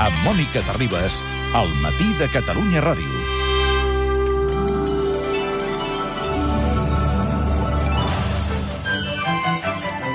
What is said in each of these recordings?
amb Mònica Terribas, al matí de Catalunya Ràdio.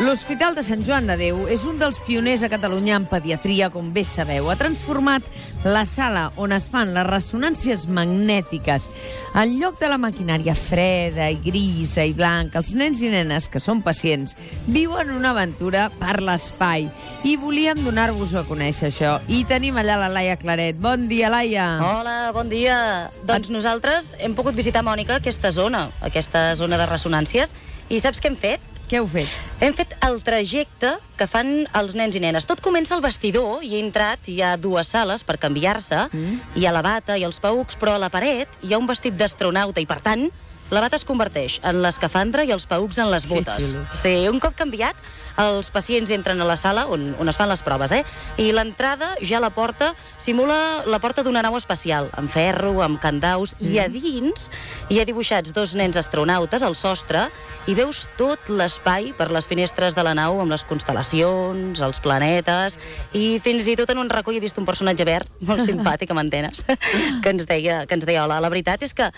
L'Hospital de Sant Joan de Déu és un dels pioners a Catalunya en pediatria, com bé sabeu. Ha transformat la sala on es fan les ressonàncies magnètiques. En lloc de la maquinària freda i grisa i blanca, els nens i nenes que són pacients viuen una aventura per l'espai. I volíem donar-vos a conèixer això. I tenim allà la Laia Claret. Bon dia, Laia. Hola, bon dia. Doncs nosaltres hem pogut visitar, Mònica, aquesta zona, aquesta zona de ressonàncies, i saps què hem fet? Què heu fet? Hem fet el trajecte que fan els nens i nenes. Tot comença al vestidor i he entrat, hi ha dues sales per canviar-se, mm. hi ha la bata i els paucs, però a la paret hi ha un vestit d'astronauta i, per tant, la bata es converteix en l'escafandra i els paucs en les botes. Sí, un cop canviat, els pacients entren a la sala on, on es fan les proves, eh? I l'entrada, ja la porta, simula la porta d'una nau espacial, amb ferro, amb candaus, mm. i a dins hi ha dibuixats dos nens astronautes al sostre i veus tot l'espai per les finestres de la nau amb les constel·lacions, els planetes, i fins i tot en un racó he vist un personatge verd, molt simpàtic, amb antenes, que ens deia, que ens deia hola. La veritat és que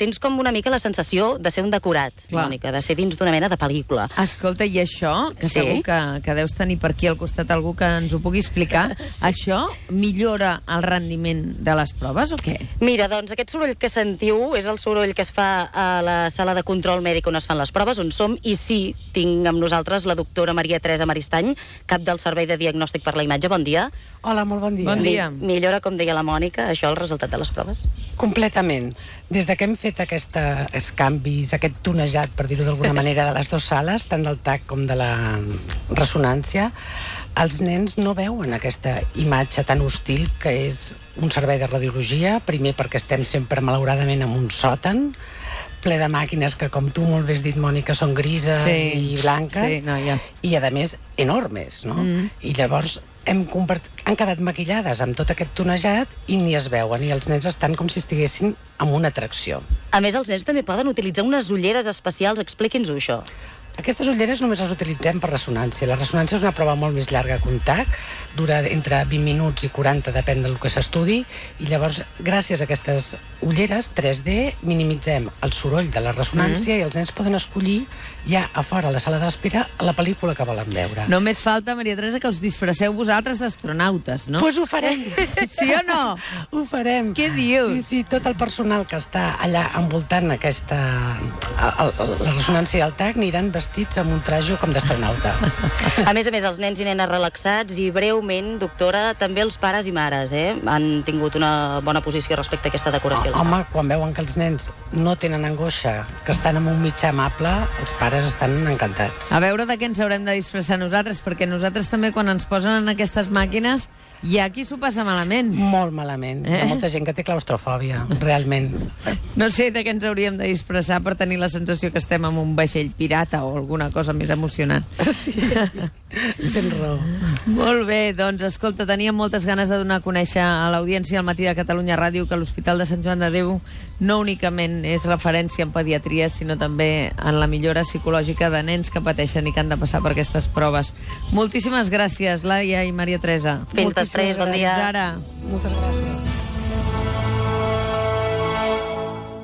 tens com una mica la sensació de ser un decorat, Clar. Mònica, de ser dins d'una mena de pel·lícula. Escolta, i això, que sí? segur que, que deus tenir per aquí al costat algú que ens ho pugui explicar, sí. això millora el rendiment de les proves o què? Mira, doncs aquest soroll que sentiu és el soroll que es fa a la sala de control mèdic on es fan les proves, on som, i sí, tinc amb nosaltres la doctora Maria Teresa Maristany, cap del Servei de Diagnòstic per la Imatge. Bon dia. Hola, molt bon dia. Bon dia. Mi millora, com deia la Mònica, això el resultat de les proves? Completament. Des de que hem fet fet aquests canvis, aquest tonejat, per dir-ho d'alguna manera, de les dues sales, tant del TAC com de la ressonància, els nens no veuen aquesta imatge tan hostil que és un servei de radiologia, primer perquè estem sempre, malauradament, en un sòtan, ple de màquines que, com tu molt bé has dit, Mònica, són grises sí, i blanques, sí, no, ja. i, a més, enormes, no? Mm. I llavors hem compart... han quedat maquillades amb tot aquest tonejat i ni es veuen, i els nens estan com si estiguessin amb una atracció. A més, els nens també poden utilitzar unes ulleres especials, expliqui'ns-ho, això. Aquestes ulleres només les utilitzem per ressonància. La ressonància és una prova molt més llarga que un TAC, dura entre 20 minuts i 40, depèn del que s'estudi, i llavors, gràcies a aquestes ulleres 3D, minimitzem el soroll de la ressonància mm. i els nens poden escollir ja a fora, a la sala d'espera, la pel·lícula que volen veure. Només falta, Maria Teresa, que us disfresseu vosaltres d'astronautes, no? Doncs pues ho farem. sí o no? ho farem. Què dius? Sí, sí, tot el personal que està allà envoltant aquesta... la, la ressonància del TAC aniran vestits vestits amb un trajo com d'astronauta. A més a més, els nens i nenes relaxats i breument, doctora, també els pares i mares eh, han tingut una bona posició respecte a aquesta decoració. Home, quan veuen que els nens no tenen angoixa, que estan en un mitjà amable, els pares estan encantats. A veure de què ens haurem de disfressar nosaltres, perquè nosaltres també quan ens posen en aquestes màquines hi ha qui s'ho passa malament. Molt malament. Eh? Hi ha molta gent que té claustrofòbia, realment. No sé de què ens hauríem de disfressar per tenir la sensació que estem en un vaixell pirata o alguna cosa més emocionant. Sí, tens raó. Molt bé, doncs, escolta, teníem moltes ganes de donar a conèixer a l'audiència al matí de Catalunya Ràdio que l'Hospital de Sant Joan de Déu no únicament és referència en pediatria, sinó també en la millora psicològica de nens que pateixen i que han de passar per aquestes proves. Moltíssimes gràcies, Laia i Maria Teresa. Fins després, bon dia. Fins ara. Moltes gràcies.